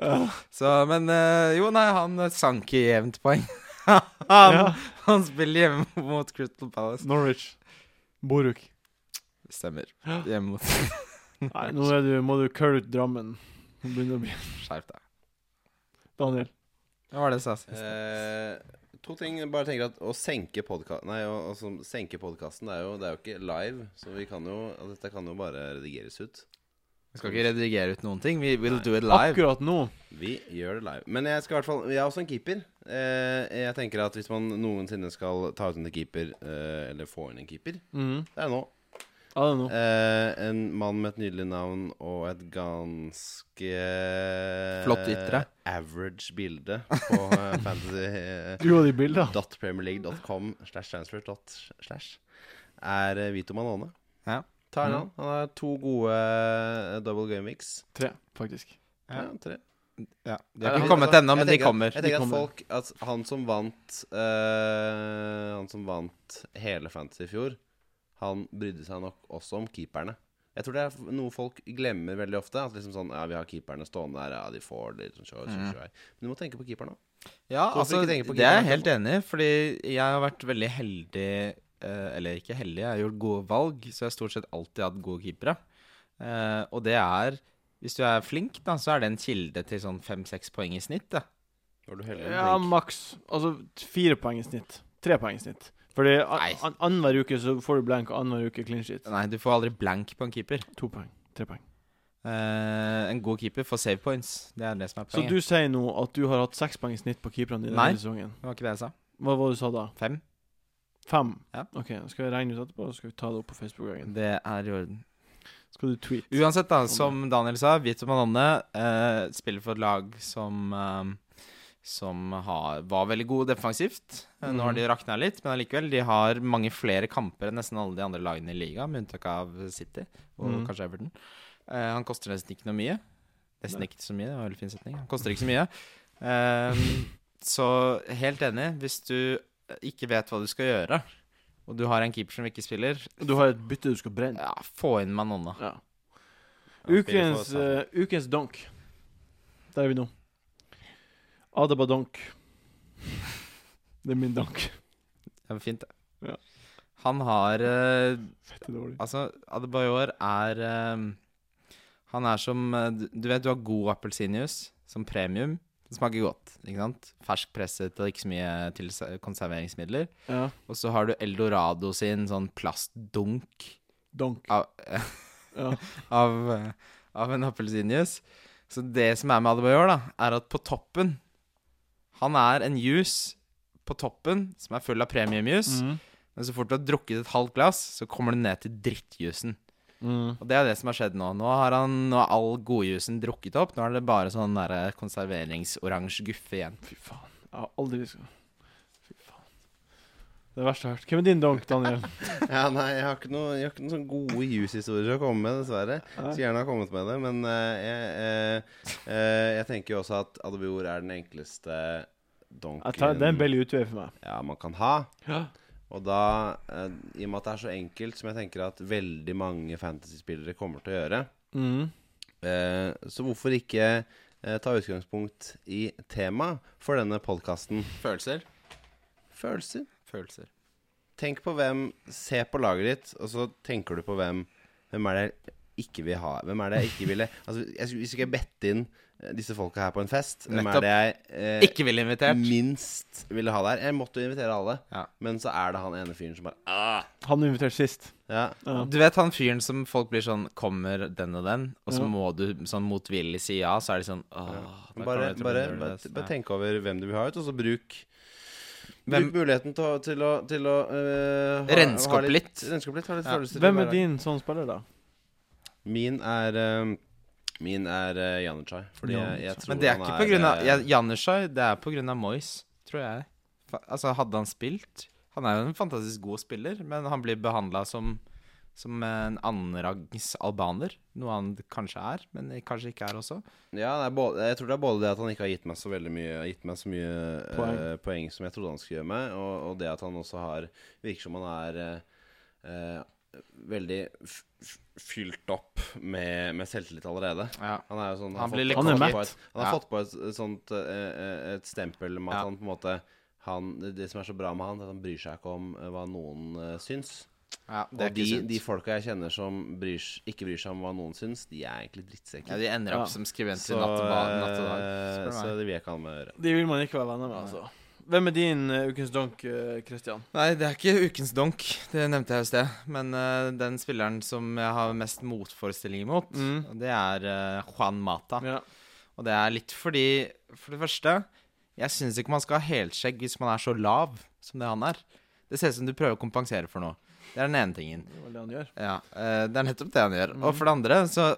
Så, men uh, jo, nei, han sank i jevnt poeng. han, <laughs> Ja. han spiller hjemme mot Crystal Palace. Norwich. Boruk. Stemmer. <gasps> Hjemme mot <laughs> <laughs> Nei, nå er du, må du curl ut Drammen. Nå begynner det å bli Skjerp deg. Daniel. Hva var det jeg sa sist? Eh, to ting. Bare tenker at å senke podkasten Nei, å, altså, senke podkasten det, det er jo ikke live, så vi kan jo altså, Dette kan jo bare redigeres ut. Vi skal ikke redigere ut noen ting. Vi will do it live. Akkurat nå. Vi gjør det live. Men jeg skal i hvert fall Jeg er også en keeper. Eh, jeg tenker at hvis man noensinne skal ta ut en keeper, eh, eller få inn en keeper, Mm. det er nå. Eh, en mann med et nydelig navn og et ganske Flott ytre. Average bilde på fantasy.premierleague.com <laughs> fantasy. eh, Du og de bildene. .premierleague.com slash transfer dot slash er eh, Vito Manone. Ja. Ta en Mhm. han. Han har to gode eh, double game weeks. Tre, faktisk. Ja, tre. Ja. De har ikke kommet ennå, men de tenker kommer. Jeg tenker at folk at Han som vant uh, Han som vant hele Fantasy i fjor, han brydde seg nok også om keeperne. Jeg tror det er noe folk glemmer veldig ofte. At liksom sånn Ja, vi har keeperne stående der, ja, de får det liksom, sjå, sjå, Mhm. sjå. Men du må tenke på keeperen òg. Ja, altså, det er jeg helt enig i, fordi jeg har vært veldig heldig eh, Eller ikke heldig, jeg har gjort gode valg, så jeg har stort sett alltid hatt gode keepere. Eh, og det er Hvis du er flink, da, så er det en kilde til sånn fem-seks poeng i snitt. Da. Du? Ja, maks. Altså fire poeng i snitt. Tre poeng i snitt. Fordi an- Nei. an- annenhver uke så får du blank, og annenhver uke clean sheet. Nei, du får aldri blank på en keeper. To poeng. Tre poeng. Uh, en god keeper får save points. Det er det som er poenget. Så du sier nå at du har hatt seks poeng i snitt på keeperne dine Nei. denne sesongen? Det var ikke det jeg sa. Hva var det du sa da? Fem. Fem? Ja. OK, skal vi regne ut etterpå, og så skal vi ta det opp på Facebook-gangen. Det er i orden. Skal du tweet? Uansett, da, som Daniel sa, Vito Mananne uh, spiller for et lag som eh, Som har, var veldig gode defensivt. Eh, Nå har de rakna litt, men allikevel. De har mange flere kamper enn nesten alle de andre lagene i liga, med unntak av City og mm. kanskje Everton. Uh, han koster nesten ikke noe mye. Nesten ikke så mye, det var en veldig fin setning. Han koster ikke så mye. Uh, <laughs> så helt enig. Hvis du ikke vet hva du skal gjøre, og du har en keeper som ikke spiller, Du har et bytte du skal brenne. ja, få inn Manonna. Ja. Ukens, uh, ukens donk. Der er vi nå. Adeba donk. Det er min donk. Det var fint, det. Ja. Han har eh, Fette dårlig. Altså, Adebayor er eh, Han er som eh, du- Du vet du har god appelsinjuice som premium. Det smaker godt. ikke sant? Fersk presset og ikke så mye til konserveringsmidler. Ja. Og så har du Eldorado sin sånn plastdunk Donk. av, Ja. <laughs> av, eh, av en appelsinjuice. Så det som er med Adebayor, da, er at på toppen Han er en juice på toppen som er full av premiumjuice. Mm. Men så fort du har drukket et halvt glass, så kommer du ned til drittjuicen. Mm. Og det er det som har skjedd nå. Nå har han nå er all godjuicen drukket opp. Nå er det bare sånn konserveringsoransje guffe igjen. Fy faen. Jeg har aldri. Det verste jeg har hørt. Hvem er din donk, Daniel? <laughs> Ja, nei, jeg har ikke noe, har ikke noen sånn gode juice-historier å komme med, dessverre. Skulle gjerne ha kommet med det, men uh, jeg, uh, uh, jeg tenker jo også at Adebior er den enkleste donken tar, det er en billig utvei for meg. ja, man kan ha. Ja. Og da, i og med at det er så enkelt, som jeg tenker at veldig mange fantasyspillere kommer til å gjøre, Mm. eh, så hvorfor ikke ta utgangspunkt i temaet for denne podkasten? Følelser? Følelser. Følelser. Tenk på hvem Se på laget ditt, og så tenker du på hvem Hvem er det jeg ikke vil ha? Hvem er det jeg ikke ville Altså, jeg, Hvis ikke jeg bedt inn eh, disse folka her på en fest, hvem Nettopp. er det jeg eh, Ikke ville invitert. minst ville ha der? Jeg måtte jo invitere alle, Ja. men så er det han ene fyren som bare ah, Han inviterte sist. Ja. Ja. Du vet han fyren som folk blir sånn Kommer den og den? Og så Ja. må du sånn motvillig si ja, så er de sånn Åh, da Bare, kommer bare, jeg til å bare, nervøs. bare Ja. tenk over hvem du vil ha ut, og så bruk Bruk muligheten til å, til å, til å uh, ha- Renske ha opp litt. Renske opp litt, ha litt Ja. Hvem er din sånn spiller, da? Min er uh, Min er uh, Janushai. Fordi jeg, jeg tror Men det er ikke på grunn av ja, Janushai, det er på grunn av Moyes, tror jeg. Fa- Altså, hadde han spilt Han er jo en fantastisk god spiller, men han blir behandla som som en annenrangs albaner. Noe han kanskje er, men kanskje ikke er også. Ja, det er både, jeg tror det er både det at han ikke har gitt meg så veldig mye Gitt meg så mye poeng, Poeng. poeng som jeg trodde han skulle gjøre meg, og, og det at han også har Virker som han er øh, veldig f f fylt opp med, med selvtillit allerede. Ja. Han er jo sånn Han har fått- litt Han fått mett. på et- Han har Ja. fått på et, sånt eh, et stempel med at Ja. han på en måte han, Det som er så bra med han, er at han bryr seg ikke om eh, hva noen uh, syns. Ja, det er Og de, ikke de folka jeg kjenner som bryr, ikke bryr seg om hva noen syns, de er egentlig drittsekker. Ja, de ender opp Ja. som skribenter i natt og ba- natt og dag. eh, så det vil jeg ikke ha med å gjøre. De vil man ikke være venner med, altså. Hvem er din uh, ukens donk, Kristian? Uh, Nei, det er ikke ukens donk. Det nevnte jeg i sted. Men uh, den spilleren som jeg har mest motforestillinger mot, Mm. det er eh, Juan Mata. Ja. Og det er litt fordi For det første, jeg syns ikke man skal ha helskjegg hvis man er så lav som det han er. Det ser ut som du prøver å kompensere for noe. Det er den ene tingen. Det det han gjør. Ja, eh, Det er nettopp det han gjør. Mhm. Og for det andre, så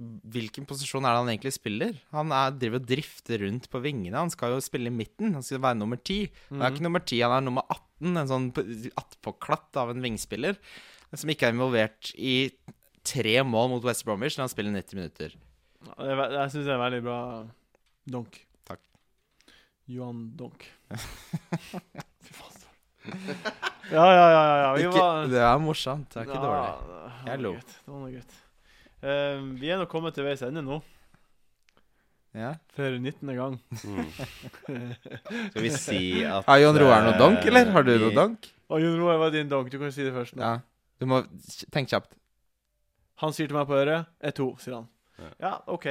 Hvilken posisjon er det han egentlig spiller? Han er, driver og drifter rundt på vingene. Han skal jo spille i midten. Han skal være nummer ti. Han er ikke nummer ti, han er nummer 18. En sånn attpåklatt av en vingspiller som ikke er involvert i tre mål mot West Bromwich når han spiller 90 minutter. Er, jeg syns det er en veldig bra donk. Takk. Johan Donk. <laughs> Fy faen. <laughs> Ja, ja, ja. ja, ja. Vi Ikke, var det er morsomt. Det er ikke Ja, dårlig. det var Jeg noe lo. Det var noe gutt. Eh, vi er nå kommet til veis ende nå, Ja. for 19. gang. Mm. <laughs> Skal vi si at Har Jon Roar noe donk, eh, eller? Har du vi- noe donk? Å, Jon Roar var din donk. Du kan si det først nå. Ja. Du må tenke kjapt. Han sier til meg på øret er to, sier han. Ja. Ja, OK.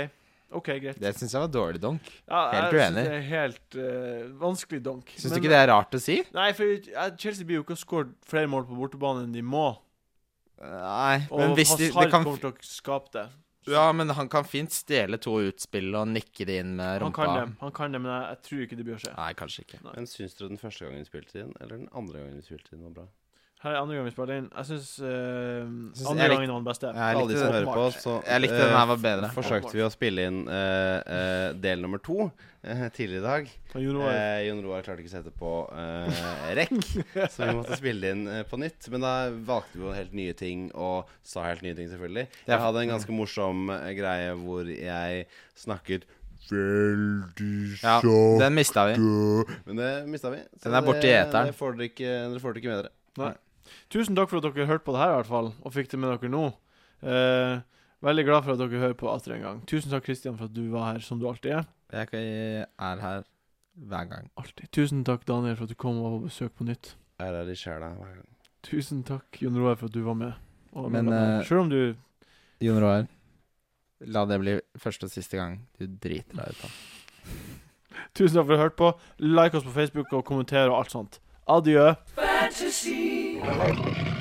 OK, greit. Det syns jeg var dårlig donk. Ja, helt jeg uenig. synes Det er helt uh, vanskelig donk. Syns du ikke det er rart å si? Nei, for eh, Chelsea blir jo ikke skåret flere mål på bortebane enn de må. Nei, Og men hvis de, de det kan kommer til å skape det. Ja, men han kan fint stjele to utspill og nikke det inn med Han kan det, han kan det, men jeg, jeg tror ikke det blir å skje. Nei, kanskje ikke. Men syns dere den første gangen vi spilte inn, eller den andre gangen vi spilte inn, var bra? Her er andre gang vi spiller inn. Jeg syns Synes- andre jeg gangen var den beste. Jeg likte den, hører på, så Jeg likte den her var bedre. eh, Forsøkte vi å spille inn uh, uh, del nummer to eh, tidligere i dag. Og Jon Roar Eh, Jon Roar klarte ikke å sette på eh, rekk, <laughs> så vi måtte spille inn eh, på nytt. Men da valgte vi jo helt nye ting, og sa helt nye ting, selvfølgelig. Jeg hadde en ganske morsom eh, greie hvor jeg snakket veldig sakte Ja, den mista vi. Men det mista vi. Så Den er borte i det- eteren. Dere får det ikke med dere. Tusen takk for at dere hørte på det her, i hvert fall, og fikk det med dere nå. Eh, veldig glad for at dere hører på atter en gang. Tusen takk, Kristian, for at du var her, som du alltid er. Jeg er her hver gang. Alltid. Tusen takk, Daniel, for at du kom og var på besøk på nytt. Jeg er her i sjela hver gang. Tusen takk, Jon Roar, for at du var med. Og Men, eh, Selv om du Jon Roar, la det bli første og siste gang du driter deg ut. da. <laughs> Tusen takk for at du hørte på. Like oss på Facebook og kommenter og alt sånt. Adjø. Fantasy.